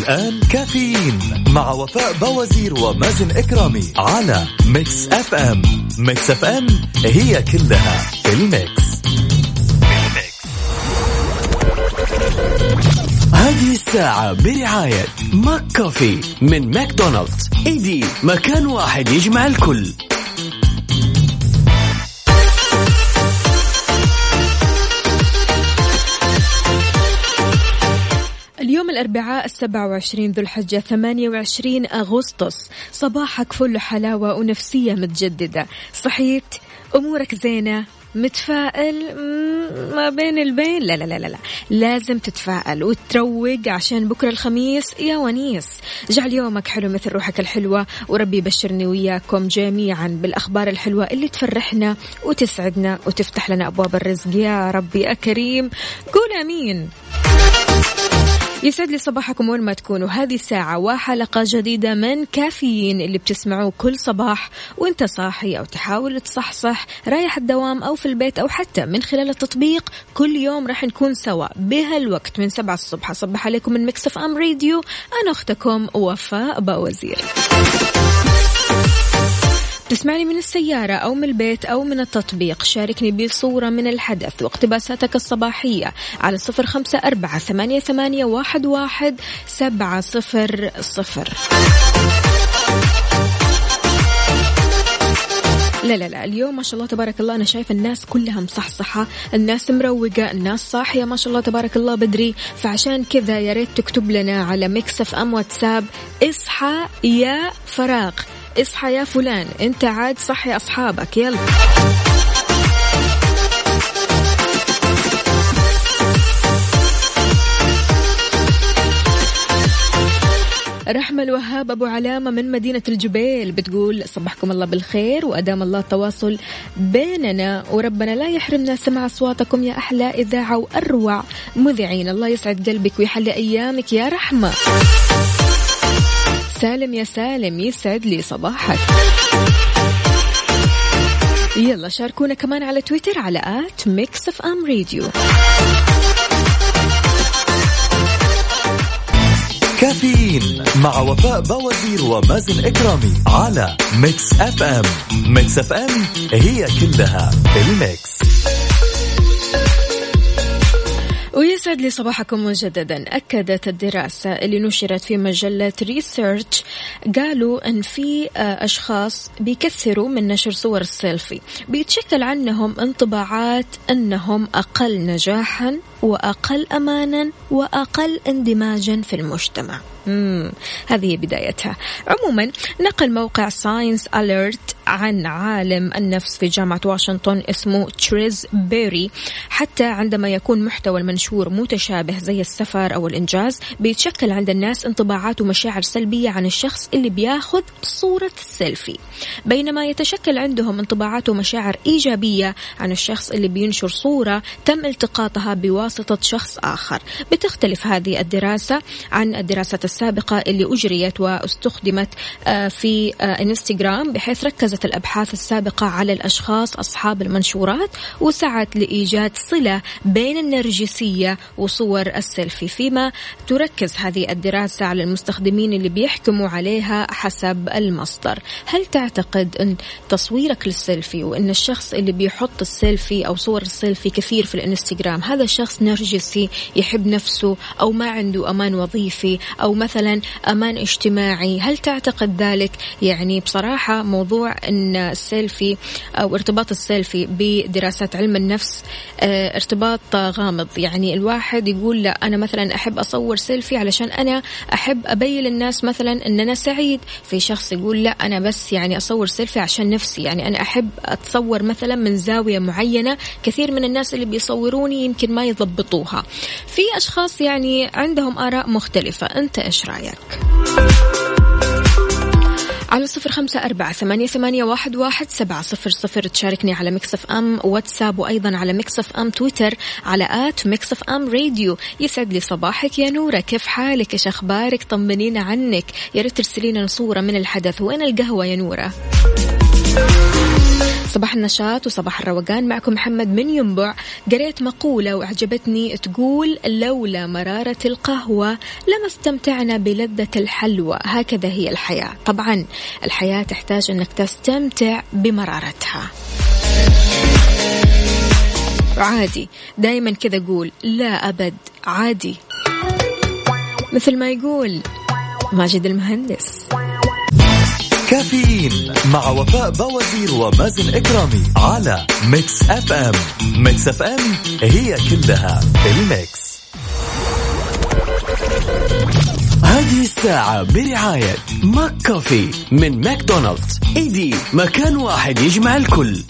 الآن كافيين مع وفاء بوازير ومازن إكرامي على ميكس أف أم. ميكس أف أم هي كلها في ال mix. هذه الساعة برعاية ماك كوفي من ماكدونالدز. إيدي مكان واحد يجمع الكل. الأربعاء السبعة وعشرين ذو الحجة ثمانية وعشرين أغسطس. صباحك فل حلاوة ونفسية متجددة. صحيت؟ أمورك زينة؟ متفائل؟ ما بين البين؟ لا لا لا لا لازم تتفائل وتروق عشان بكرة الخميس يا ونيس. جعل يومك حلو مثل روحك الحلوة. وربي يبشرني وياكم جميعا بالأخبار الحلوة اللي تفرحنا وتسعدنا وتفتح لنا أبواب الرزق. يا ربي يا كريم قول أمين. يسعد لي صباحكم وين ما تكونوا. هذه ساعة وحلقة جديدة من كافيين اللي بتسمعوه كل صباح وانت صاحي أو تحاول تصحصح رايح الدوام أو في البيت أو حتى من خلال التطبيق كل يوم راح نكون سوا بهالوقت من سبعة الصبح. أصبح عليكم من ميكس أف أم راديو. أنا أختكم وفاء باوزير. تسمعني من السيارة أو من البيت أو من التطبيق. شاركني بصورة من الحدث واقتباساتك الصباحية على صفر خمسة أربعة ثمانية, ثمانية واحد, واحد سبعة صفر صفر. لا لا لا اليوم ما شاء الله تبارك الله أنا شايفة الناس كلها مصحصحة الناس مروقة الناس صاحية ما شاء الله تبارك الله بدري. فعشان كذا يا ريت تكتب لنا على مكسف أم واتساب اصحى يا فراغ. اصحى يا فلان انت عاد صحي اصحابك يلا. رحمة الوهاب أبو علامة من مدينة الجبيل بتقول صبحكم الله بالخير وأدام الله التواصل بيننا وربنا لا يحرمنا سمع أصواتكم يا أحلى إذاعة وأروع مذيعين. الله يسعد قلبك ويحلي أيامك يا رحمة. سالم يا سالم يسعد لي صباحك. يلا شاركونا كمان على تويتر على at Mix FM Radio. كافيين مع وفاء بوازير ومازن إكرامي على Mix FM. Mix FM هي كلها ال Mix. ويسعد لي صباحكم مجددا أكدت الدراسة اللي نشرت في مجلة Research قالوا أن في آه، أشخاص بيكثروا من نشر صور السيلفي. بيتشكل عنهم انطباعات أنهم أقل نجاحا وأقل أمانا وأقل اندماجا في المجتمع. مم. هذه بدايتها. عموما نقل موقع ScienceAlert عن عالم النفس في جامعة واشنطن اسمه تريز بيري حتى عندما يكون محتوى المنشور متشابه زي السفر أو الإنجاز بيتشكل عند الناس انطباعات ومشاعر سلبية عن الشخص اللي بياخذ صورة السيلفي بينما يتشكل عندهم انطباعات ومشاعر إيجابية عن الشخص اللي بينشر صورة تم التقاطها بواسطة شخص آخر. بتختلف هذه الدراسة عن الدراسات السابقة اللي أجريت واستخدمت آه، في آه، إنستغرام بحيث ركزت الأبحاث السابقة على الأشخاص أصحاب المنشورات وسعت لإيجاد صلة بين النرجسية وصور السيلفي. فيما تركز هذه الدراسة على المستخدمين اللي بيحكموا عليها حسب المصدر. هل تعتقد أن تصويرك للسيلفي وأن الشخص اللي بيحط السيلفي أو صور السيلفي كثير في الإنستغرام هذا شخص نرجسي يحب نفسه أو ما عنده أمان وظيفي أو مثلا أمان اجتماعي. هل تعتقد ذلك؟ يعني بصراحة موضوع أن السيلفي أو ارتباط السيلفي بدراسات علم النفس آه ارتباط غامض. يعني الواحد يقول لا أنا مثلا أحب أصور سيلفي علشان أنا أحب أبين للناس مثلا أن أنا سعيد. في شخص يقول لا أنا بس يعني أصور سيلفي عشان نفسي. يعني أنا أحب أتصور مثلا من زاوية معينة. كثير من الناس اللي بيصوروني يمكن ما يضبطوها. في أشخاص يعني عندهم آراء مختلفة. أنت إيش رأيك؟ على صفر خمسة أربعة ثمانية, ثمانية واحد, واحد سبعة صفر صفر. تشاركني على Mix FM واتساب وأيضا على Mix FM تويتر على at Mix FM Radio يسعد لي صباحك يا نورة. كيف حالك؟ إيش أخبارك؟ طمنينا عنك. يا ريت ترسلينا صورة من الحدث. وين القهوة يا نورة؟ صباح النشاط وصباح الروقان. معكم محمد من ينبع. قريت مقولة وأعجبتني. تقول لولا مرارة القهوة لما استمتعنا بلذة الحلوى. هكذا هي الحياة. طبعا الحياة تحتاج أنك تستمتع بمرارتها. عادي. دايما كذا قول لا أبد. عادي. مثل ما يقول ماجد المهندس. كافيين مع وفاء بوازير ومازن إكرامي على Mix FM Mix FM هي كلها ال Mix. هذه الساعة برعاية McCoffee من ماكدونالدز. eddy مكان واحد يجمع الكل.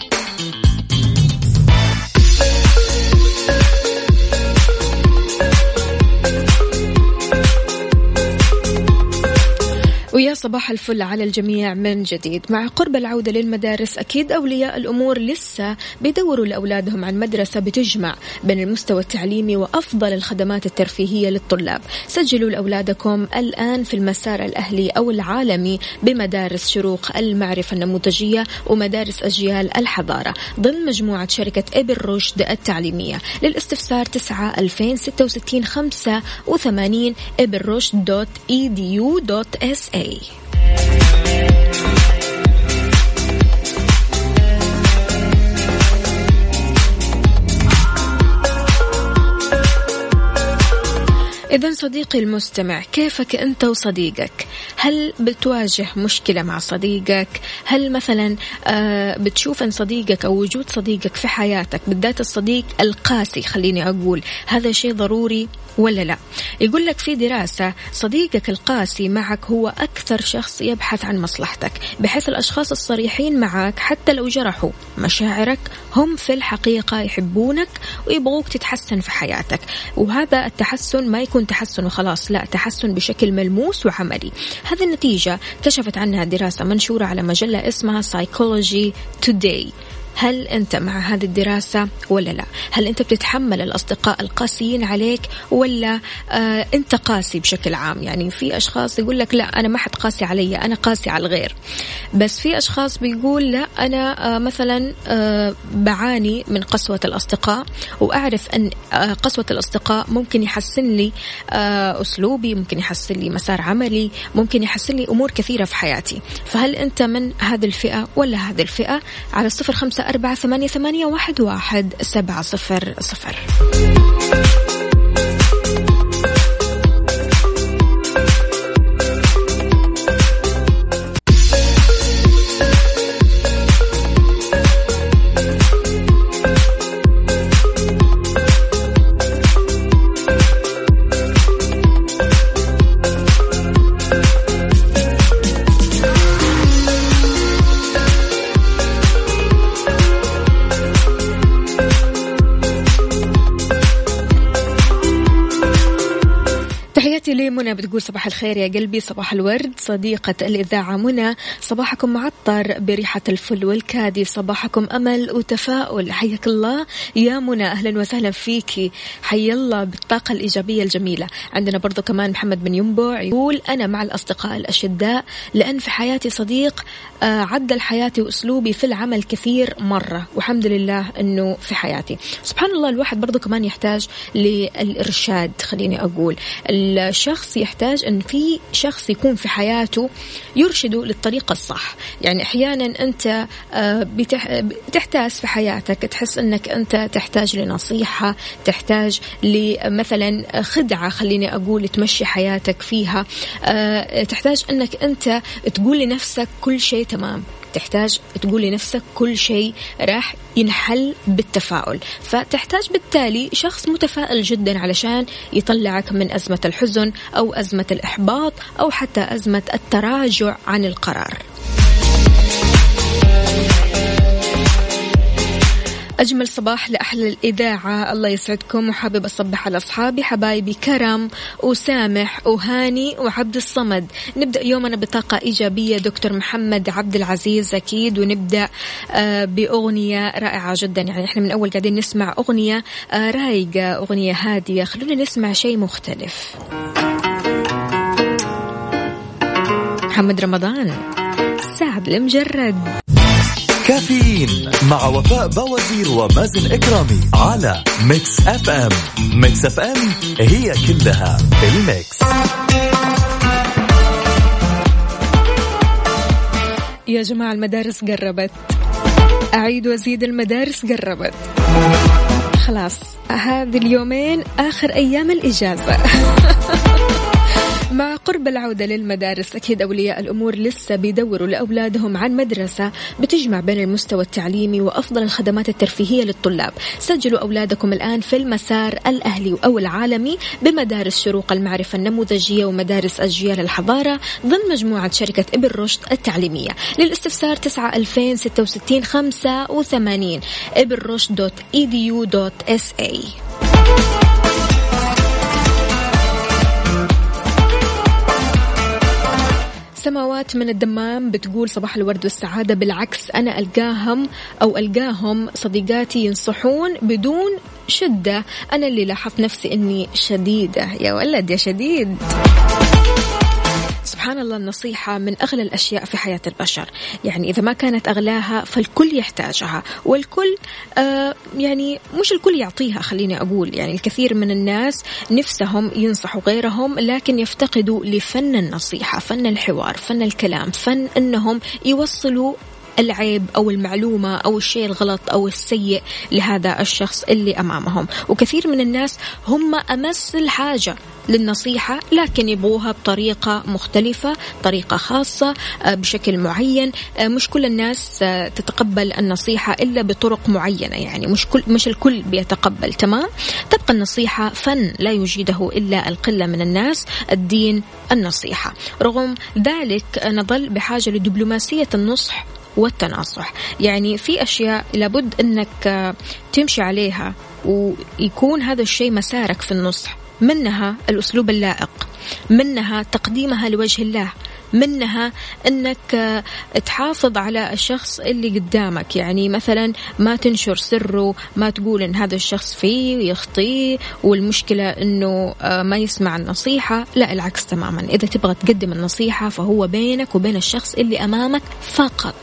ويا صباح الفل على الجميع من جديد. مع قرب العودة للمدارس أكيد أولياء الأمور لسه بيدوروا لأولادهم عن مدرسة بتجمع بين المستوى التعليمي وأفضل الخدمات الترفيهية للطلاب. سجلوا لأولادكم الآن في المسار الأهلي أو العالمي بمدارس شروق المعرفة النموذجية ومدارس أجيال الحضارة ضمن مجموعة شركة إبن رشد التعليمية. للاستفسار 9 2066 85 إبر رشد دوت إي دي يو دوت إس اي إذا صديقي المستمع كيفك أنت وصديقك؟ هل بتواجه مشكلة مع صديقك؟ هل مثلا آه بتشوف أن صديقك أو وجود صديقك في حياتك بالذات الصديق القاسي خليني أقول هذا شيء ضروري ولا لا؟ يقول لك في دراسة صديقك القاسي معك هو أكثر شخص يبحث عن مصلحتك بحيث الأشخاص الصريحين معك حتى لو جرحوا مشاعرك هم في الحقيقة يحبونك ويبغوك تتحسن في حياتك. وهذا التحسن ما يكون تحسن وخلاص لا تحسن بشكل ملموس وعملي. هذه النتيجة كشفت عنها دراسة منشورة على مجلة اسمها Psychology Today. هل أنت مع هذه الدراسة ولا لا؟ هل أنت بتتحمل الأصدقاء القاسيين عليك ولا آه أنت قاسي بشكل عام؟ يعني في أشخاص يقول لك لا أنا ما حد قاسي علي أنا قاسي على الغير. بس في أشخاص بيقول لا أنا آه مثلا آه بعاني من قسوة الأصدقاء وأعرف أن قسوة الأصدقاء ممكن يحسن لي أسلوبي ممكن يحسن لي مسار عملي ممكن يحسن لي أمور كثيرة في حياتي. فهل أنت من هذه الفئة ولا هذه الفئة؟ على الصفر خمسة أربعة ثمانية, ثمانية واحد, واحد سبعة صفر صفر. لمنى بتقول صباح الخير يا قلبي صباح الورد. صديقة الإذاعة منى صباحكم معطر بريحة الفل والكادي. صباحكم أمل وتفاؤل. حياك الله. يا منى أهلا وسهلا فيكي حي الله بالطاقة الإيجابية الجميلة. عندنا برضو كمان محمد بن ينبع يقول أنا مع الأصدقاء الأشداء لأن في حياتي صديق آه، عدل حياتي وأسلوبي في العمل كثير مرة. والحمد لله أنه في حياتي. سبحان الله الواحد برضو كمان يحتاج للإرشاد خليني أقول. الشخص يحتاج أن في شخص يكون في حياته يرشده للطريقة الصح. يعني أحيانا أنت آه، بتحتاج في حياتك تحس أنك أنت تحتاج لنصيحة تحتاج لمثلا خدعة خليني أقول تمشي حياتك فيها. آه، تحتاج أنك أنت تقول لنفسك كل شيء تمام. تحتاج تقول لنفسك كل شيء راح ينحل بالتفاؤل. فتحتاج بالتالي شخص متفائل جدا علشان يطلعك من أزمة الحزن أو أزمة الإحباط أو حتى أزمة التراجع عن القرار. أجمل صباح لأحلى الإذاعة. الله يسعدكم. وحابب أصبح على أصحابي حبايبي كرم وسامح وهاني وعبد الصمد. نبدأ يومنا بطاقة إيجابية. دكتور محمد عبد العزيز أكيد. ونبدأ آه، بأغنية رائعة جدا. يعني إحنا من أول قاعدين نسمع أغنية آه، رايقة أغنية هادية. خلونا نسمع شيء مختلف. محمد رمضان سعد لمجرد. كافيين مع وفاء بوازير ومازن إكرامي على Mix FM. Mix FM هي كلها ال Mix. يا جماعة المدارس قربت. أعيد وأزيد المدارس قربت. خلاص هذه اليومين آخر أيام الإجازة. مع قرب العودة للمدارس أكيد أولياء الأمور لسه بيدوروا لأولادهم عن مدرسة بتجمع بين المستوى التعليمي وأفضل الخدمات الترفيهية للطلاب. سجلوا أولادكم الآن في المسار الأهلي أو العالمي بمدارس شروق المعرفة النموذجية ومدارس أجيال الحضارة ضمن مجموعة شركة إبن رشد التعليمية. للاستفسار 9 2066 85 إبن رشد dot edu dot sa. سماوات من الدمام بتقول صباح الورد والسعادة. بالعكس أنا ألقاهم أو ألقاهم صديقاتي ينصحون بدون شدة. أنا اللي لاحظت نفسي أني شديدة. يا ولد يا شديد. سبحان الله النصيحة من أغلى الأشياء في حياة البشر. يعني إذا ما كانت أغلاها فالكل يحتاجها. والكل آه يعني مش الكل يعطيها خليني أقول. يعني الكثير من الناس نفسهم ينصحوا غيرهم لكن يفتقدوا لفن النصيحة فن الحوار فن الكلام فن أنهم يوصلوا العيب أو المعلومة أو الشيء الغلط أو السيء لهذا الشخص اللي أمامهم. وكثير من الناس هم أمس الحاجة. للنصيحة لكن يبغوها بطريقة مختلفة طريقة خاصة آه، بشكل معين. آه، مش كل الناس آه، تتقبل النصيحة إلا بطرق معينة. يعني مش كل مش الكل بيتقبل تمام؟ تبقى النصيحة فن لا يجيده إلا القلة من الناس الدين النصيحة. رغم ذلك نظل بحاجة لدبلوماسية النصح والتناصح. يعني في أشياء لابد أنك تمشي عليها ويكون هذا الشيء مسارك في النصح. منها الأسلوب اللائق منها تقديمها لوجه الله منها إنك تحافظ على الشخص اللي قدامك. يعني مثلا ما تنشر سره ما تقول إن هذا الشخص فيه يخطيه والمشكلة إنه ما يسمع النصيحة. لا العكس تماما. إذا تبغى تقدم النصيحة فهو بينك وبين الشخص اللي أمامك فقط.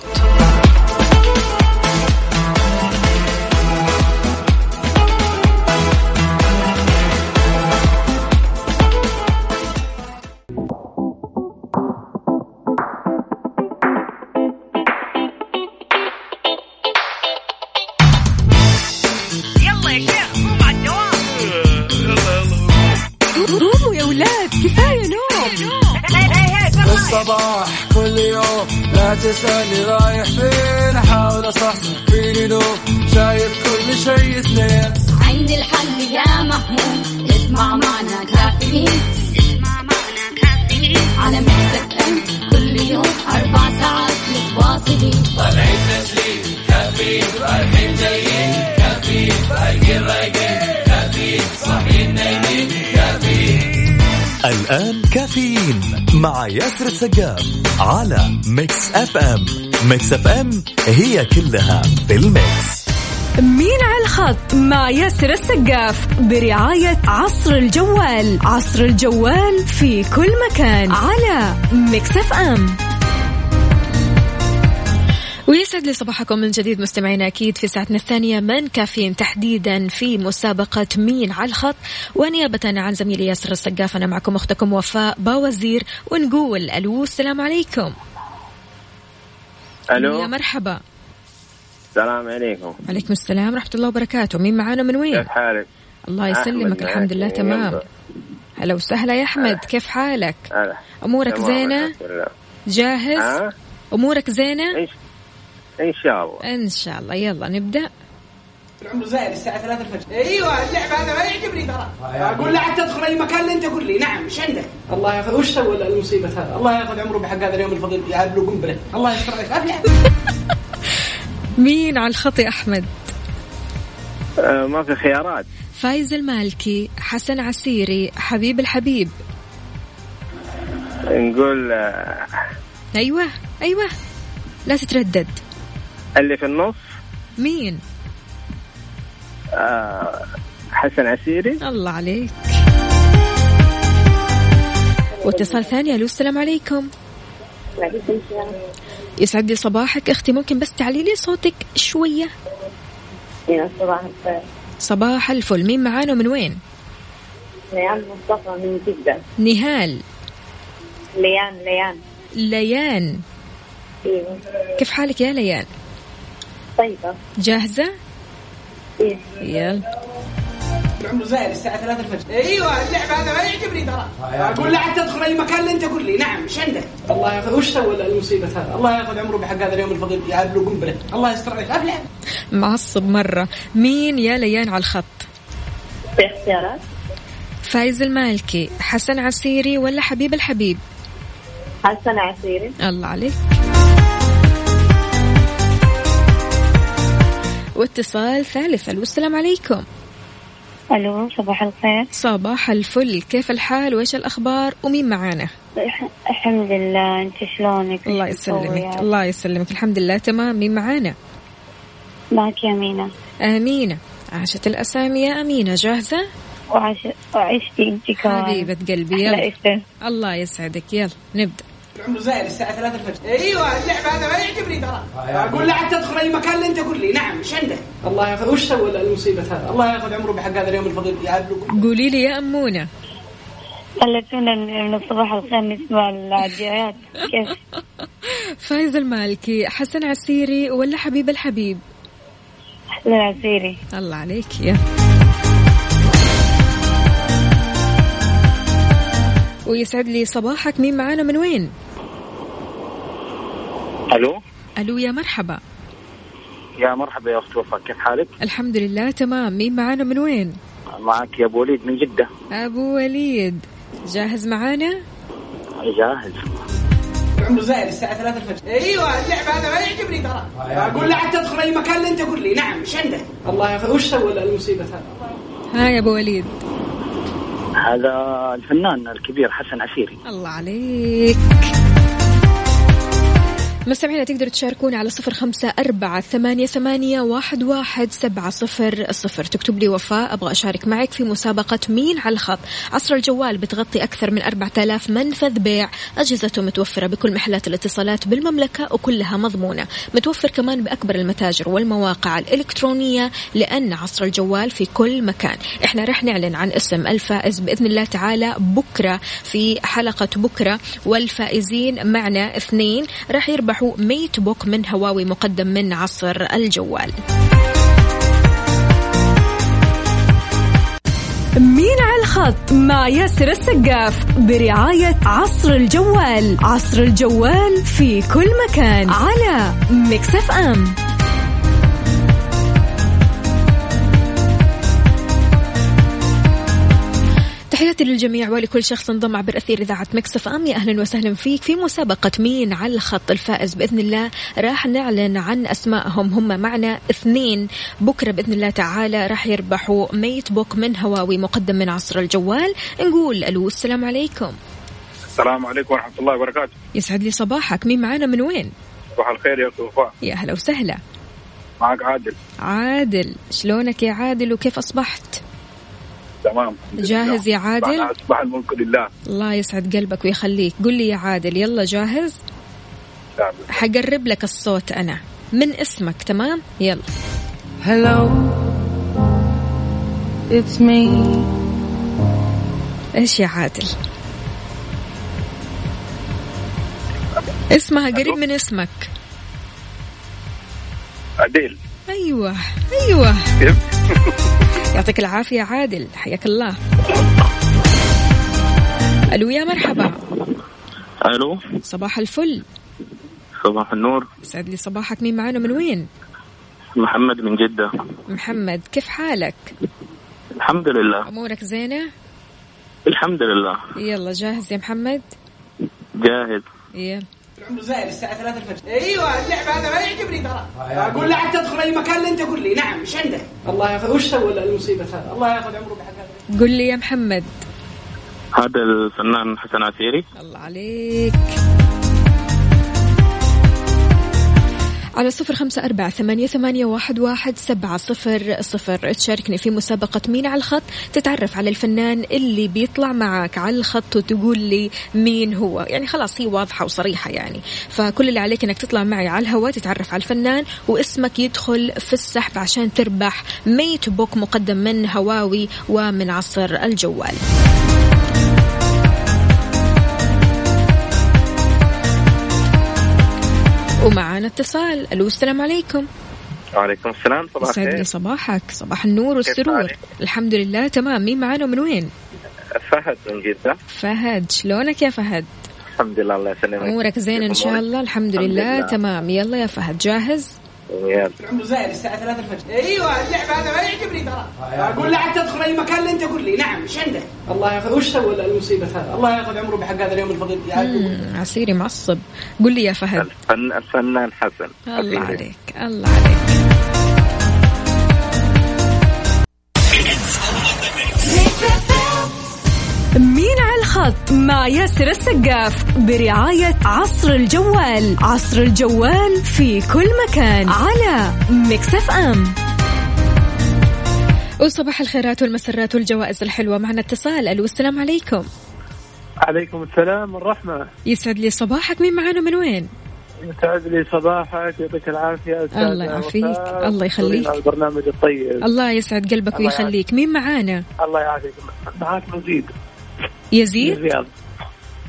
السقاف على Mix FM Mix FM هي كلها بال Mix. مين على الخط مع ياسر السقاف برعاية عصر الجوال. عصر الجوال في كل مكان على Mix FM ويسعد لي صباحكم من جديد مستمعينا أكيد في ساعتنا الثانية من كافيين تحديدا في مسابقة مين على الخط. ونيابة عن زميلي ياسر السقاف أنا معكم أختكم وفاء باوزير ونقول ألو السلام عليكم. ألو. يا مرحبا. السلام عليكم. عليكم السلام ورحمة الله وبركاته. مين معانا من وين؟ كيف حالك؟ الله يسلمك الحمد لله. تمام. هلا وسهلا يا أحمد كيف حالك؟ هلا. أمورك زينة. جاهز؟ أمورك زينة؟ إيش؟ إن شاء الله. إن شاء الله. يلا نبدأ. عمره زايد الساعة 3 الفجر. أيوه اللعب هذا ما يعجبني ترى. أقول لا تدخل أي مكان اللي أنت قول لي. نعم إيش عندك؟ الله ياخذ. وش سوى المصيبة هذا؟ الله ياخذ عمره بحق هذا اليوم الفضيل. يعاد له قنبلة. الله يستر عليك. مين على الخط يا أحمد؟ آه ما في خيارات. فايز المالكي حسن عسيري حبيب الحبيب. نقول آه أيوه أيوه. لا تتردد. اللي في النص. مين؟ آه حسن عسيري. الله عليك. واتصال ثاني. ألو السلام عليكم. وعليكم السلام يسعد لي صباحك. أختي ممكن بس تعلي لي صوتك شوية؟ يا صباح الخير صباح الفل. مين معانا ومن وين؟ ليان مصطفى من جدة. نهال. ليان ليان. ليان. أيوه كيف حالك يا ليان؟ طيبة. جاهزة؟ إيه. يلا. عمره زايد الساعة 3 الفجر. أيوه اللعب هذا ما يعجبني ترى. أقول له حتى تدخل أي مكان اللي أنت قول لي. نعم إيش عندك؟ الله ياخذ. وش سوى المصيبة هذا؟ الله ياخذ عمره بحق هذا اليوم الفضيل. يعاد له قنبلة. الله يستر عليك. افلح معصب مرة. مين يا ليان على الخط؟ في اختيارات؟ فايز المالكي. حسن عسيري ولا حبيب الحبيب؟ حسن عسيري. الله عليك. واتصال ثالث. ألو السلام عليكم. ألو صباح الخير. صباح الفل. كيف الحال؟ وإيش الأخبار؟ ومين معانا؟ الحمد لله. أنت شلونك؟ الله يسلمك. الله يسلمك. الحمد لله تمام. مين معانا؟ معك يا مينا أمينة. عاشت الأسامي يا أمينة. جاهزة؟ وعش... وعشتي انت كمان حبيبة قلبي لا يلا الله يسعدك. يلا نبدأ. عمره زايد الساعة 3 الفجر. أيوه اللعب هذا ما يعجبني ترى. أقول له حتى تدخل أي مكان اللي أنت قول لي. نعم إيش عندك؟ الله ياخذ. وش سوى المصيبة هذا؟ الله ياخذ عمره بحق هذا اليوم الفضيل قولي لي يا امونه خلتونا من الصباح الخير نسمع العديات كيف؟ فايز المالكي حسن عسيري ولا حبيب الحبيب؟ حسن عسيري. الله عليك يا. ويسعد لي صباحك. مين معانا؟ من وين؟ ألو؟ ألو يا مرحبا. يا مرحبا يا اخت وفاء كيف حالك؟ الحمد لله تمام. مين معانا؟ من وين؟ معك يا أبو وليد من جدة. أبو وليد جاهز معانا؟ جاهز. عمره زايد الساعة 3 الفجر. أيوه اللعب هذا ما يعجبني ترى. أقول له حتى تدخل أي مكان اللي أنت قول لي. نعم إيش عندك؟ الله يأخذ. وش سوى المصيبة هذا؟ ها يا أبو وليد. هذا الفنان الكبير حسن عسيري. الله عليك. مستمعينا تقدروا تشاركونا على صفر خمسة أربعة ثمانية, ثمانية واحد, واحد سبعة صفر صفر. تكتب لي وفاء أبغى أشارك معك في مسابقة مين على الخط. عصر الجوال بتغطي أكثر من أربعة آلاف منفذ بيع. أجهزته متوفرة بكل محلات الاتصالات بالمملكة وكلها مضمونة. متوفر كمان بأكبر المتاجر والمواقع الإلكترونية لأن عصر الجوال في كل مكان. إحنا رح نعلن عن اسم الفائز بإذن الله تعالى بكرة في حلقة بكرة والفائزين معنا اثنين. راح يربحوا ميت بوك من هواوي مقدم من عصر الجوال. مين على الخط مع ياسر السقاف برعاية عصر الجوال. عصر الجوال في كل مكان على Mix FM. تحياتي للجميع ولكل شخص انضم عبر أثير إذاعة Mix FM. يا أهلا وسهلا فيك. في مسابقة مين على الخط الفائز؟ بإذن الله راح نعلن عن أسمائهم. هم معنا اثنين. بكرة بإذن الله تعالى راح يربحوا ميت بوك من هواوي مقدم من عصر الجوال. نقول ألو السلام عليكم. السلام عليكم ورحمة الله وبركاته. يسعد لي صباحك. مين معنا؟ من وين؟ صباح الخير يا اخت وفاء. يا أهلا وسهلا. معك عادل. عادل. شلونك يا عادل؟ وكيف أصبحت؟ تمام. جاهز يا عادل؟ اصبح الملك لله. الله يسعد قلبك ويخليك. قل لي يا عادل يلا جاهز. حقرب لك الصوت أنا. من اسمك تمام؟ يلا. Hello, it's me. إيش يا عادل؟ اسمها قريب من اسمك. عديل. أيوه أيوه. كيف؟ يعطيك العافية عادل. حياك الله. ألو يا مرحبا. ألو. صباح الفل. صباح النور. سعد لي صباحك. مين معانا؟ من وين؟ محمد من جدة. محمد كيف حالك؟ الحمد لله. أمورك زينة؟ الحمد لله. يلا جاهز يا محمد؟ جاهز. يلا العمر زايد الساعة 3 الفجر. أيوه اللعبة هذا ما يعجبني ترى. أقول لا عاد تدخل أي مكان اللي أنت قول لي. نعم إيش عندك؟ الله يأخذ. وش سوى المصيبة هذا؟ الله يأخذ عمره بحق قل لي يا محمد. هذا الفنان حسن عسيري. الله عليك. على صفر خمسة أربعة ثمانية, ثمانية واحد, واحد سبعة صفر صفر. تشاركني في مسابقة مين على الخط. تتعرف على الفنان اللي بيطلع معك على الخط وتقول لي مين هو. يعني خلاص هي واضحة وصريحة يعني. فكل اللي عليك أنك تطلع معي على الهواء تتعرف على الفنان واسمك يدخل في السحب عشان تربح ميت بوك مقدم من هواوي ومن عصر الجوال. ومعنا اتصال. ألو السلام عليكم. وعليكم السلام صباح يسعد الخير. صباحك. صباح النور والسرور؟ الحمد لله تمام. مين معانا ومن وين؟ فهد من جدة. فهد شلونك يا فهد؟ الحمد لله الله يسلمك. أمورك زين إن شاء الله؟ الحمد الحمد لله لله. تمام. يلا يا فهد جاهز؟ يلا. العمر زايد الساعة 3 الفجر. أيوه اللعبة هذا ما يعجبني ترى. أقول لا عاد تدخل أي مكان اللي أنت قول لي. نعم إيش عندك؟ الله ياخذ. وش سوى المصيبة هذا؟ الله ياخذ عمره بحق هذا اليوم الفضيل. يا عسيري معصب. قل لي يا فهد. الفن الفنان حسن. الله. عليك الله عليك. الخط مع ياسر السقاف برعاية عصر الجوال. عصر الجوال في كل مكان على مكسف أم وصباح الخيرات والمسرات والجوائز الحلوة. معنا اتصال. ألو السلام عليكم. عليكم السلام والرحمة. يسعد لي صباحك. مين معانا من وين؟ يسعد لي صباحك يعطيك العافية أستاذ الله يعافيك. الله يخليك. البرنامج الطيب. الله يسعد قلبك الله ويخليك. مين معانا؟ الله يعافيك. معك مزيد. يزيد؟ الرياض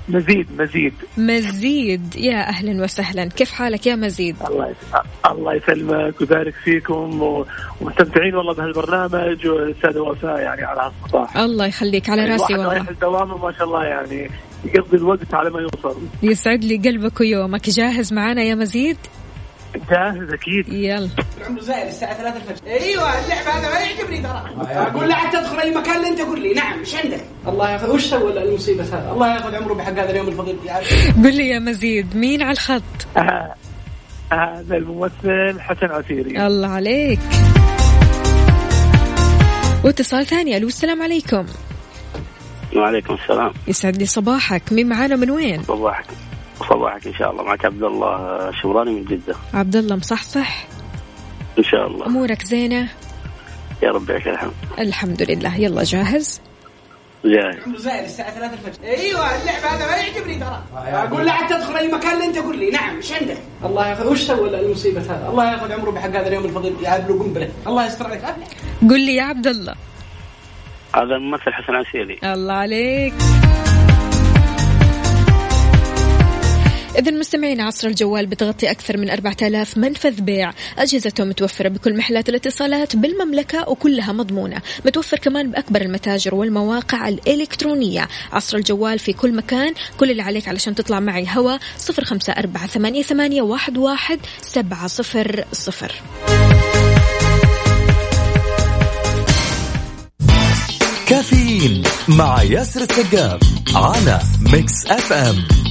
مزيد مزيد. مزيد. يا أهلا وسهلا. كيف حالك يا مزيد؟ الله الله يسلمك ويبارك فيكم ومستمتعين والله بهالبرنامج والأستاذة وفاء يعني على هالصباح الله يخليك على راسي والله. رايح الدوام وما شاء الله يعني يقضي الوقت على ما يوصل. يسعد لي قلبك ويومك. جاهز معنا يا مزيد؟ جاهز أكيد. يلا. العمر زايد الساعة 3 الفجر. أيوه اللعبة هذا ما يعجبني ترى. أقول لا عاد تدخل أي مكان اللي أنت قول لي. نعم إيش عندك؟ الله ياخذ. وش سوى المصيبة هذا؟ الله ياخذ عمره بحق هذا اليوم الفضيل. قل لي يا مزيد مين على الخط؟ آه، هذا الممثل حسن عسيري. الله عليك. واتصال ثاني. ألو السلام عليكم. وعليكم السلام. يسعد لي صباحك. مين معانا من وين؟ صباحك. صباحك إن شاء الله. معك عبد الله شمراني من جدة. عبد الله مصحصح. إن شاء الله. أمورك زينة؟ يا رب لك الحمد. الحمد لله. يلا جاهز؟ جاهز. زايد الساعة 3 الفجر. أيوه اللعبة هذا ما يعجبني ترى. أقول لا عاد تدخل أي مكان اللي أنت قول لي. نعم إيش عندك؟ الله ياخذ. وش سوى المصيبة هذا؟ الله ياخذ عمره بحق هذا اليوم الفضيل. يا له قنبلة الله يستر عليك. أبلع. قل لي يا عبد الله. هذا الممثل حسن عسيري الله عليك. إذا مستمعين عصر الجوال بتغطي أكثر من 4000 منفذ بيع. أجهزته متوفرة بكل محلات الاتصالات بالمملكة وكلها مضمونة. متوفر كمان بأكبر المتاجر والمواقع الإلكترونية. عصر الجوال في كل مكان. كل اللي عليك علشان تطلع معي. هوا 054 88 11 700 كافيين مع ياسر السقاف على Mix FM.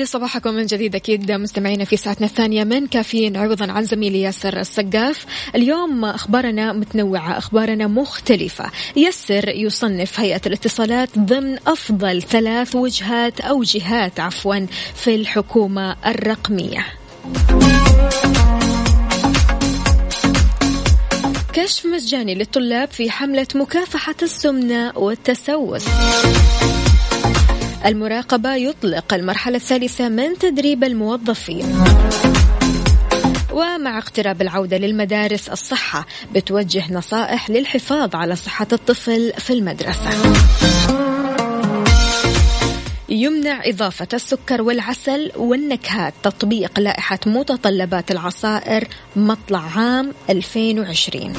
لي صباحكم من جديد أكيد مستمعينا في ساعتنا الثانية من كافيين عوضا عن زميلي ياسر السقاف. اليوم أخبارنا متنوعة أخبارنا مختلفة. يسر يصنف هيئة الاتصالات ضمن أفضل ثلاث وجهات أو جهات عفوا في الحكومة الرقمية. كشف مجاني للطلاب في حملة مكافحة السمنة والتسوس. المراقبة يطلق المرحلة الثالثة من تدريب الموظفين. ومع اقتراب العودة للمدارس الصحة بتوجه نصائح للحفاظ على صحة الطفل في المدرسة. يمنع إضافة السكر والعسل والنكهات تطبيق لائحة متطلبات العصائر مطلع عام 2020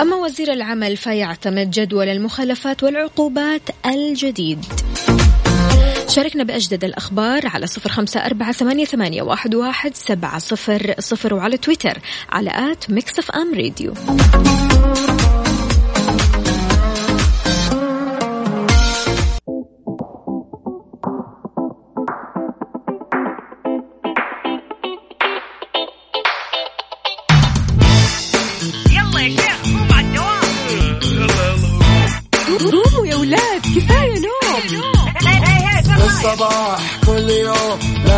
أما وزير العمل فيعتمد جدول المخالفات والعقوبات الجديد. شاركنا بأجدد الأخبار على صفر خمسة أربعة ثمانية, ثمانية واحد, واحد سبعة صفر صفر وعلى تويتر على at Mix FM Radio.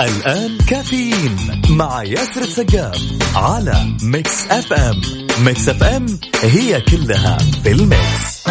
الآن كافيين مع ياسر السقاف على Mix FM Mix FM هي كلها في ال Mix.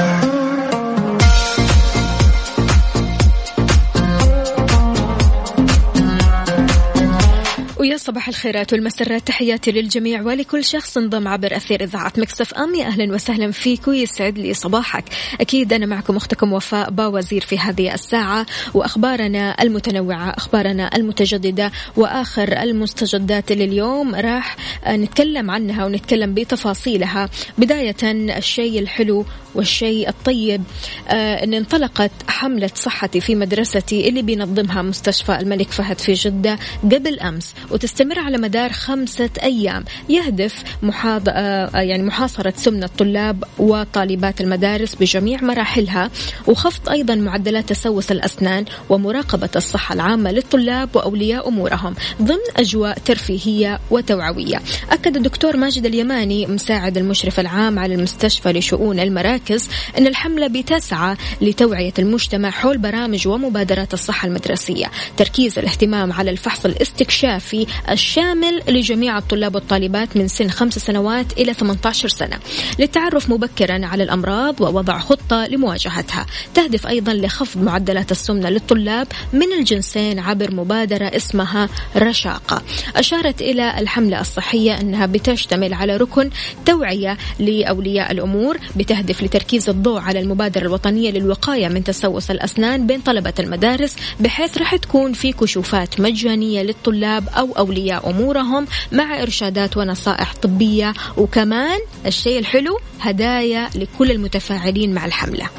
صباح الخيرات والمسرات تحياتي للجميع ولكل شخص انضم عبر أثير إذاعة Mix FM. يا أهلا وسهلا فيك ويسعد لي صباحك. أكيد أنا معكم أختكم وفاء باوزير في هذه الساعة. وأخبارنا المتنوعة أخبارنا المتجددة وآخر المستجدات لليوم. راح نتكلم عنها ونتكلم بتفاصيلها. بداية الشيء الحلو والشيء الطيب. آه أن انطلقت حملة صحتي في مدرستي اللي بينظمها مستشفى الملك فهد في جدة قبل أمس. وتستمر على مدار خمسة أيام. يهدف محاض... آه يعني محاصرة سمنة الطلاب وطالبات المدارس بجميع مراحلها وخفض أيضا معدلات تسوس الأسنان ومراقبة الصحة العامة للطلاب وأولياء أمورهم ضمن أجواء ترفيهية وتوعوية. أكد الدكتور ماجد اليماني مساعد المشرف العام على المستشفى لشؤون المراكز أن الحملة بتسعى لتوعية المجتمع حول برامج ومبادرات الصحة المدرسية. تركيز الاهتمام على الفحص الاستكشافي الشامل لجميع الطلاب والطالبات من سن خمس سنوات إلى 18 سنة للتعرف مبكرا على الأمراض ووضع خطة لمواجهتها. تهدف أيضا لخفض معدلات السمنة للطلاب من الجنسين عبر مبادرة اسمها رشاقة. أشارت إلى الحملة الصحية أنها بتشتمل على ركن توعية لأولياء الأمور بتهدف لتركيز الضوء على المبادرة الوطنية للوقاية من تسوس الأسنان بين طلبة المدارس بحيث رح تكون في كشوفات مجانية للطلاب أو أولياء أمورهم مع إرشادات ونصائح طبية. وكمان الشيء الحلو هدايا لكل المتفاعلين مع الحملة.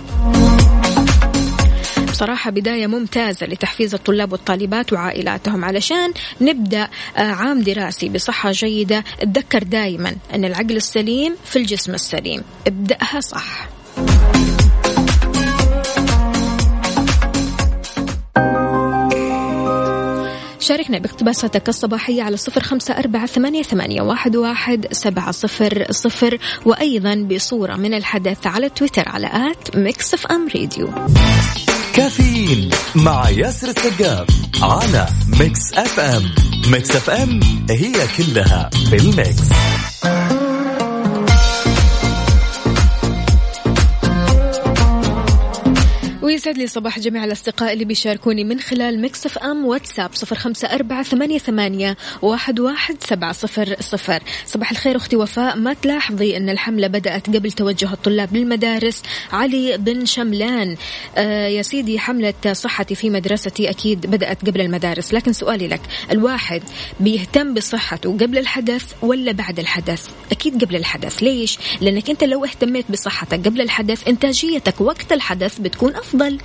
بصراحة بداية ممتازة لتحفيز الطلاب والطالبات وعائلاتهم. علشان نبدأ عام دراسي بصحة جيدة تذكر دائما أن العقل السليم في الجسم السليم. ابدأها صح. شاركنا باقتباساتك الصباحية على صفر خمسة أربعة ثمانية, ثمانية واحد, واحد سبعة صفر صفر وأيضا بصورة من الحدث على تويتر على at Mix FM Radio. كافيين مع ياسر السقاف على Mix FM. Mix FM هي كلها في ويسعد لي صباح جميع الأصدقاء اللي بيشاركوني من خلال Mix FM واتساب صفر خمسة أربعة ثمانية, ثمانية واحد, واحد سبعة صفر صفر. صباح الخير أختي وفاء ما تلاحظي أن الحملة بدأت قبل توجه الطلاب للمدارس. علي بن شملان آه يا سيدي حملة صحتي في مدرستي أكيد بدأت قبل المدارس لكن سؤالي لك الواحد بيهتم بصحته قبل الحدث ولا بعد الحدث؟ أكيد قبل الحدث ليش؟ لأنك أنت لو اهتميت بصحتك قبل الحدث إنتاجيتك وقت الحدث بتكون أفضل. أفضل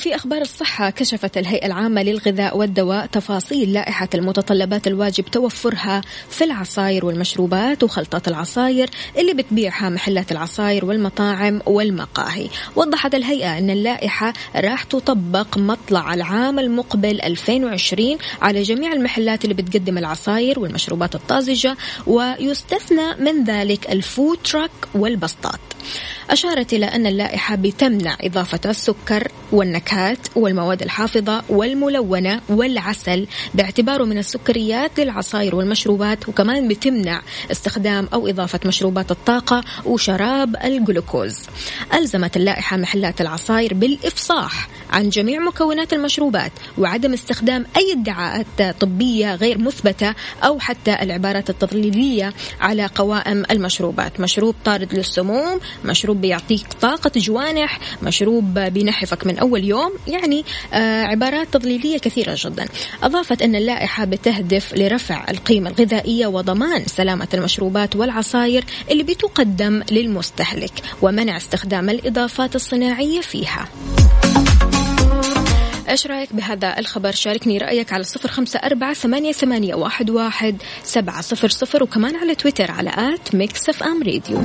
وفي أخبار الصحة كشفت الهيئة العامة للغذاء والدواء تفاصيل لائحة المتطلبات الواجب توفرها في العصاير والمشروبات وخلطات العصاير اللي بتبيعها محلات العصاير والمطاعم والمقاهي. وضحت الهيئة أن اللائحة راح تطبق مطلع العام المقبل 2020 على جميع المحلات اللي بتقدم العصاير والمشروبات الطازجة ويستثنى من ذلك الفود تراك والبسطات. أشارت إلى أن اللائحة بتمنع إضافة السكر والنكهات والمواد الحافظة والملونة والعسل باعتباره من السكريات للعصائر والمشروبات وكمان بتمنع استخدام أو إضافة مشروبات الطاقة وشراب الجلوكوز. ألزمت اللائحة محلات العصائر بالإفصاح عن جميع مكونات المشروبات وعدم استخدام أي ادعاءات طبية غير مثبتة أو حتى العبارات التضليلية على قوائم المشروبات. مشروب طارد للسموم مشروب بيعطيك طاقة جوانح مشروب بينحفك من أول يوم يعني آه عبارات تضليلية كثيرة جدا. أضافت أن اللائحة بتهدف لرفع القيمة الغذائية وضمان سلامة المشروبات والعصائر اللي بتقدم للمستهلك ومنع استخدام الإضافات الصناعية فيها. إيش رأيك بهذا الخبر؟ شاركني رأيك على صفر خمسة أربعة ثمانية, ثمانية واحد, واحد سبعة صفر صفر وكمان على تويتر على at Mix FM Radio.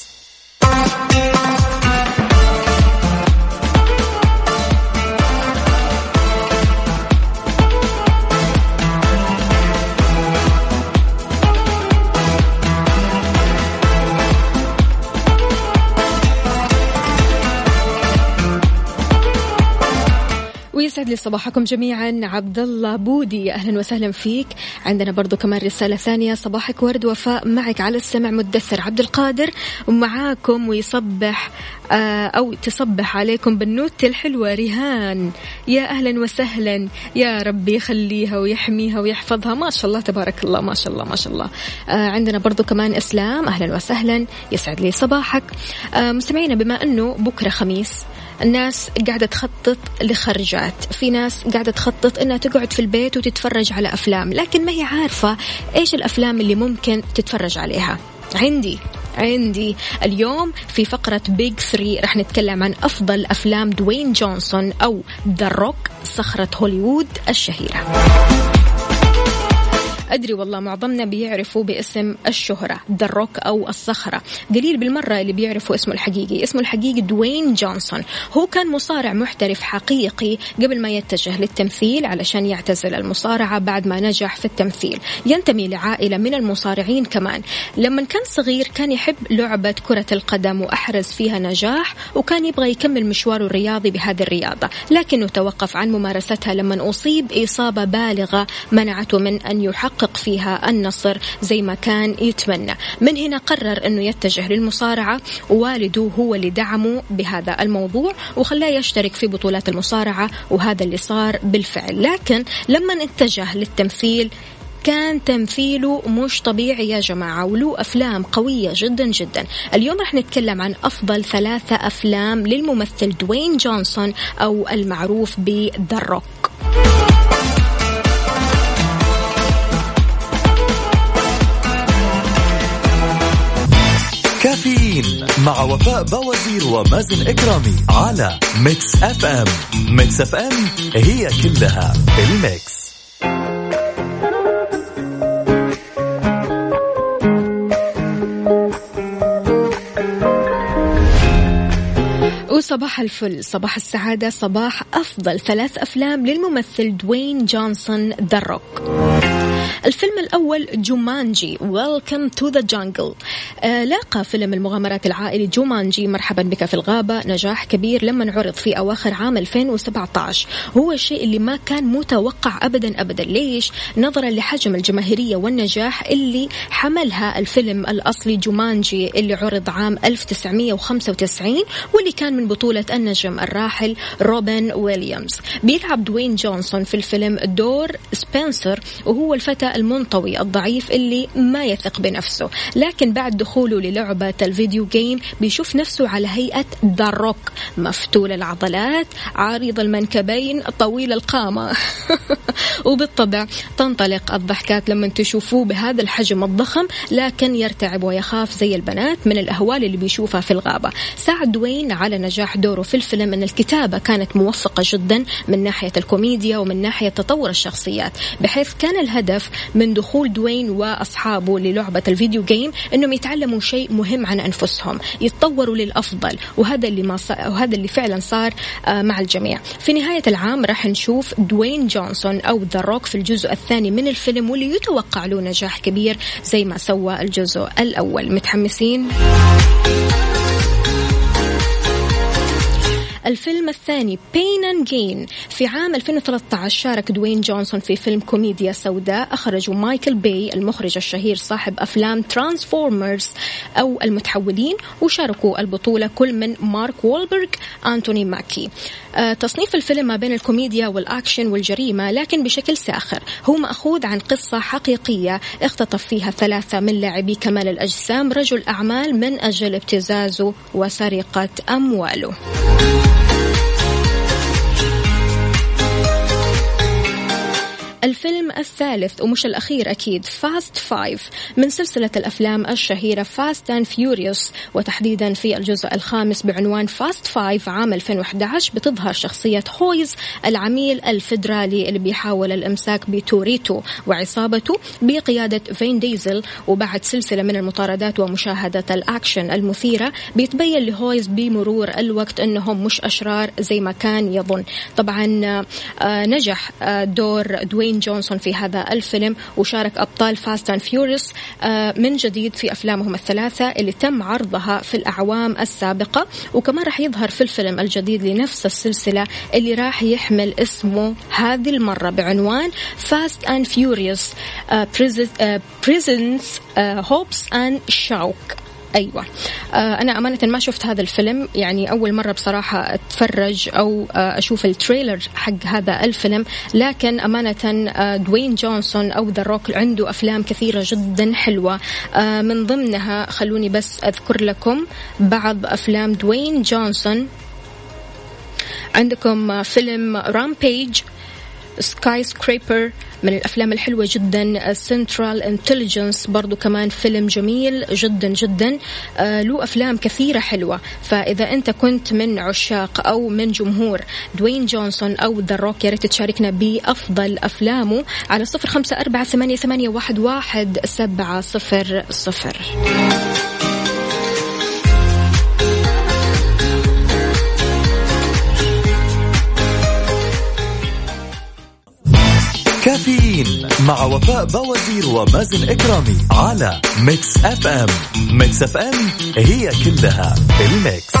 ويسعد لي صباحكم جميعا. عبد الله بودي أهلا وسهلا فيك. عندنا برضو كمان رسالة ثانية. صباحك ورد وفاء معك على السمع مدثر عبد القادر. ومعاكم ويصبح آه أو تصبح عليكم بالنوت الحلوة ريهان. يا أهلا وسهلا. يا ربي يخليها ويحميها ويحفظها. ما شاء الله تبارك الله ما شاء الله ما شاء الله. آه عندنا برضو كمان إسلام. أهلا وسهلا. يسعد لي صباحك. آه مستمعينا بما أنه بكرة خميس الناس قاعدة تخطط لخرجات. في ناس قاعدة تخطط إنها تقعد في البيت وتتفرج على أفلام لكن ما هي عارفة إيش الأفلام اللي ممكن تتفرج عليها. عندي عندي اليوم في فقرة Big 3 رح نتكلم عن أفضل أفلام دوين جونسون أو The Rock صخرة هوليوود الشهيرة. أدري والله معظمنا بيعرفوا باسم الشهرة The Rock أو الصخرة. قليل بالمرة اللي بيعرفوا اسمه الحقيقي. اسمه الحقيقي دوين جونسون هو كان مصارع محترف حقيقي قبل ما يتجه للتمثيل علشان يعتزل المصارعة بعد ما نجح في التمثيل. ينتمي لعائلة من المصارعين كمان. لما كان صغير كان يحب لعبة كرة القدم وأحرز فيها نجاح وكان يبغى يكمل مشواره الرياضي بهذه الرياضة. لكنه توقف عن ممارستها لما أصيب إصابة بالغة منعته من أن يحقق يحقق فيها النصر زي ما كان يتمنى. من هنا قرر أنه يتجه للمصارعة. ووالده هو اللي دعمه بهذا الموضوع وخلاه يشترك في بطولات المصارعة وهذا اللي صار بالفعل. لكن لما اتجه للتمثيل كان تمثيله مش طبيعي يا جماعة وله أفلام قوية جدا جدا. اليوم رح نتكلم عن أفضل ثلاثة أفلام للممثل دوين جونسون أو المعروف بذا روك كافيين مع وفاء باوزير ومازن إكرامي على Mix FM. Mix FM هي كلها ال Mix. وصباح الفل صباح السعادة صباح أفضل ثلاث أفلام للممثل دوين جونسون The Rock الفيلم الأول Jumanji Welcome to the Jungle لاقى فيلم المغامرات العائلي جومانجي. مرحبا بك في الغابة. نجاح كبير لما عرض في أواخر عام 2017 هو الشيء اللي ما كان متوقع أبدا أبدا. ليش؟ نظرا لحجم الجماهيرية والنجاح اللي حملها الفيلم الأصلي جومانجي اللي عرض عام 1995 واللي كان من بطولة النجم الراحل روبن ويليامز. بيلعب دوين جونسون في الفيلم دور سبنسر وهو الفتى المنطوي الضعيف اللي ما يثق بنفسه. لكن بعد دخوله للعبة ال video game بيشوف نفسه على هيئة ذا مفتول العضلات عريض المنكبين طويل القامة. وبالطبع تنطلق الضحكات لما تشوفوه بهذا الحجم الضخم لكن يرتعب ويخاف زي البنات من الأهوال اللي بيشوفها في الغابة. ساعد دوين على نجاح دوره في الفيلم أن الكتابة كانت موفقة جدا من ناحية الكوميديا ومن ناحية تطور الشخصيات بحيث كان الهدف من دخول دوين وأصحابه للعبة ال video game أنهم يتعلموا شيء مهم عن أنفسهم يتطوروا للأفضل وهذا اللي ما صار وهذا اللي فعلا صار آه، مع الجميع في نهاية العام راح نشوف دوين جونسون أو The Rock في الجزء الثاني من الفيلم واللي يتوقع له نجاح كبير زي ما سوى الجزء الأول متحمسين؟ الفيلم الثاني Pain and Gain في عام 2013 شارك دوين جونسون في فيلم كوميديا سوداء. أخرجه مايكل باي المخرج الشهير صاحب أفلام Transformers أو المتحولين. وشاركوا البطولة كل من مارك وولبرغ أنتوني ماكي. تصنيف الفيلم ما بين الكوميديا والأكشن والجريمة لكن بشكل ساخر. هو مأخوذ عن قصة حقيقية اختطف فيها ثلاثة من لاعبي كمال الأجسام رجل أعمال من أجل ابتزازه وسرقة أمواله. الفيلم الثالث ومش الأخير أكيد Fast Five من سلسلة الأفلام الشهيرة Fast and Furious وتحديدا في الجزء الخامس بعنوان Fast Five عام 2011 بتظهر شخصية هوبز العميل الفيدرالي اللي بيحاول الإمساك بتوريتو وعصابته بقيادة فين ديزل وبعد سلسلة من المطاردات ومشاهدة الأكشن المثيرة بيتبين لهوبز بمرور الوقت أنهم مش أشرار زي ما كان يظن. طبعا آه، نجح آه، دور دوين جونسون في هذا الفيلم وشارك أبطال Fast and Furious من جديد في أفلامهم الثلاثة اللي تم عرضها في الأعوام السابقة. وكمان راح يظهر في الفيلم الجديد لنفس السلسلة اللي راح يحمل اسمه هذه المرة بعنوان Fast and Furious Presents Hobbs and Shaw أيوه. آه أنا أمانة ما شفت هذا الفيلم. يعني أول مرة بصراحة أتفرج أو آه أشوف ال trailer حق هذا الفيلم. لكن أمانة آه دوين جونسون أو The Rock عنده أفلام كثيرة جدا حلوة. من ضمنها خلوني بس أذكر لكم بعض أفلام دوين جونسون. عندكم فيلم Rampage Skyscraper من الأفلام الحلوة جدا Central Intelligence برضو كمان فيلم جميل جدا جدا آه له أفلام كثيرة حلوة. فإذا أنت كنت من عشاق أو من جمهور دوين جونسون أو The Rock يا ريت تشاركنا بأفضل أفلامه على صفر خمسة أربعة ثمانية, ثمانية واحد, واحد سبعة صفر صفر. كافيين مع وفاء بوازير ومازن إكرامي على Mix FM Mix FM هي كلها ال Mix.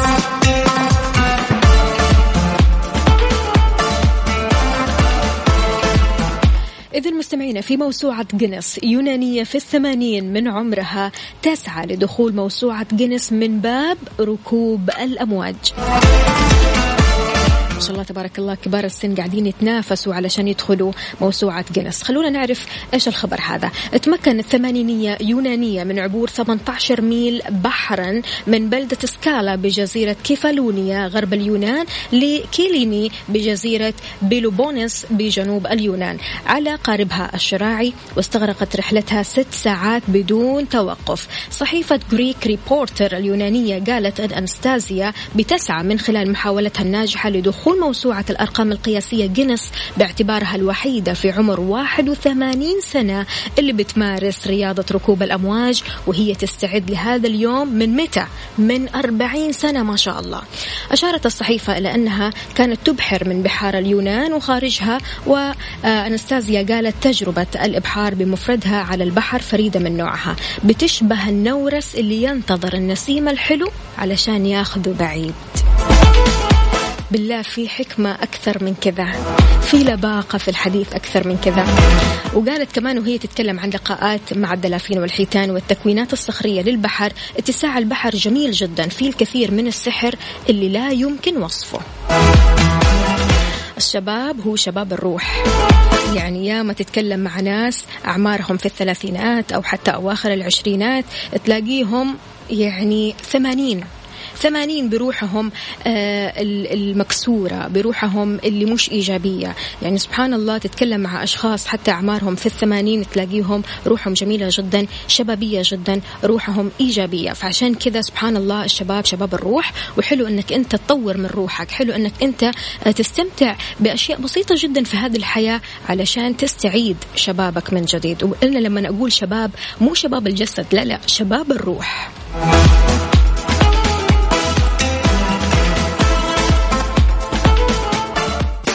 إذا مستمعينا في موسوعة جينيس يونانية في الثمانين من عمرها تسعى لدخول موسوعة جينيس من باب ركوب الأمواج. ما شاء الله تبارك الله كبار السن قاعدين يتنافسوا علشان يدخلوا موسوعة جينيس خلونا نعرف إيش الخبر هذا. تمكن الثمانينية يونانية من عبور 18 ميل بحرا من بلدة سكالا بجزيرة كيفالونيا غرب اليونان لكيليني بجزيرة بيلوبونيس بجنوب اليونان. على قاربها الشراعي واستغرقت رحلتها ست ساعات بدون توقف. صحيفة Greek Reporter اليونانية قالت أن أنستازيا بتسعى من خلال محاولتها الناجحة لدخول تدخل موسوعة الأرقام القياسية جينيس باعتبارها الوحيدة في عمر 81 سنة اللي بتمارس رياضة ركوب الأمواج وهي تستعد لهذا اليوم من متى؟ من 40 سنة ما شاء الله. أشارت الصحيفة إلى أنها كانت تبحر من بحار اليونان وخارجها وأنستازيا قالت تجربة الإبحار بمفردها على البحر فريدة من نوعها. بتشبه النورس اللي ينتظر النسيم الحلو علشان ياخذه بعيد. بالله في حكمة أكثر من كذا. في لباقة في الحديث أكثر من كذا. وقالت كمان وهي تتكلم عن لقاءات مع الدلافين والحيتان والتكوينات الصخرية للبحر. اتساع البحر جميل جدا. فيه الكثير من السحر اللي لا يمكن وصفه. الشباب هو شباب الروح. يعني يا ما تتكلم مع ناس أعمارهم في الثلاثينات أو حتى أواخر العشرينات تلاقيهم يعني ثمانين. ثمانين بروحهم آه، المكسورة بروحهم اللي مش إيجابية. يعني سبحان الله تتكلم مع أشخاص حتى أعمارهم في الثمانين تلاقيهم روحهم جميلة جدا شبابية جدا روحهم إيجابية. فعشان كذا سبحان الله الشباب شباب الروح وحلو أنك أنت تطور من روحك حلو أنك أنت آه، تستمتع بأشياء بسيطة جدا في هذه الحياة علشان تستعيد شبابك من جديد. وأنا لما أقول شباب مو شباب الجسد لا لا شباب الروح.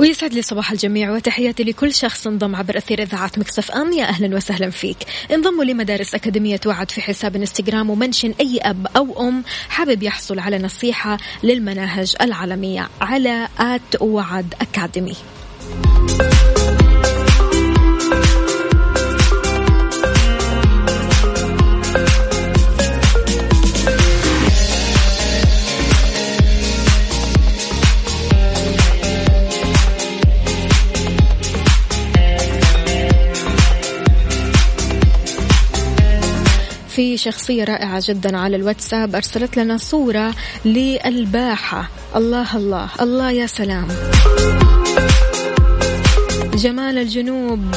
ويسعد لي صباح الجميع وتحياتي لكل شخص انضم عبر أثير إذاعة Mix FM. يا أهلا وسهلا فيك. انضموا لمدارس أكاديمية وعد في حساب إنستغرام و mention أي أب أو أم. حابب يحصل على نصيحة للمناهج العالمية على at وعد Academy. في شخصية رائعة جدا على الواتساب. أرسلت لنا صورة للباحة. الله الله الله يا سلام. جمال الجنوب.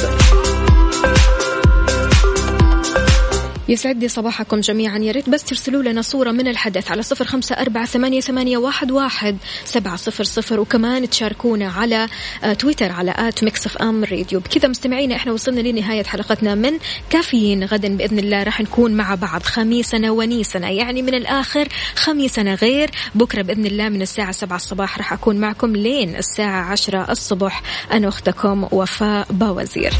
يسعد لي صباحكم جميعا. يا ريت بس ترسلوا لنا صورة من الحدث على صفر خمسة أربعة ثمانية, ثمانية واحد, واحد سبعة صفر صفر. وكمان تشاركونا على آه، تويتر على at Mix FM Radio. بكذا مستمعينا إحنا وصلنا لنهاية حلقتنا من كافيين. غدا بإذن الله راح نكون مع بعض خميسنا ونيسنا. يعني من الآخر خميسنا غير. بكرة بإذن الله من الساعة سبعة الصباح راح أكون معكم لين الساعة عشرة الصبح. أنا أختكم وفاء باوزير.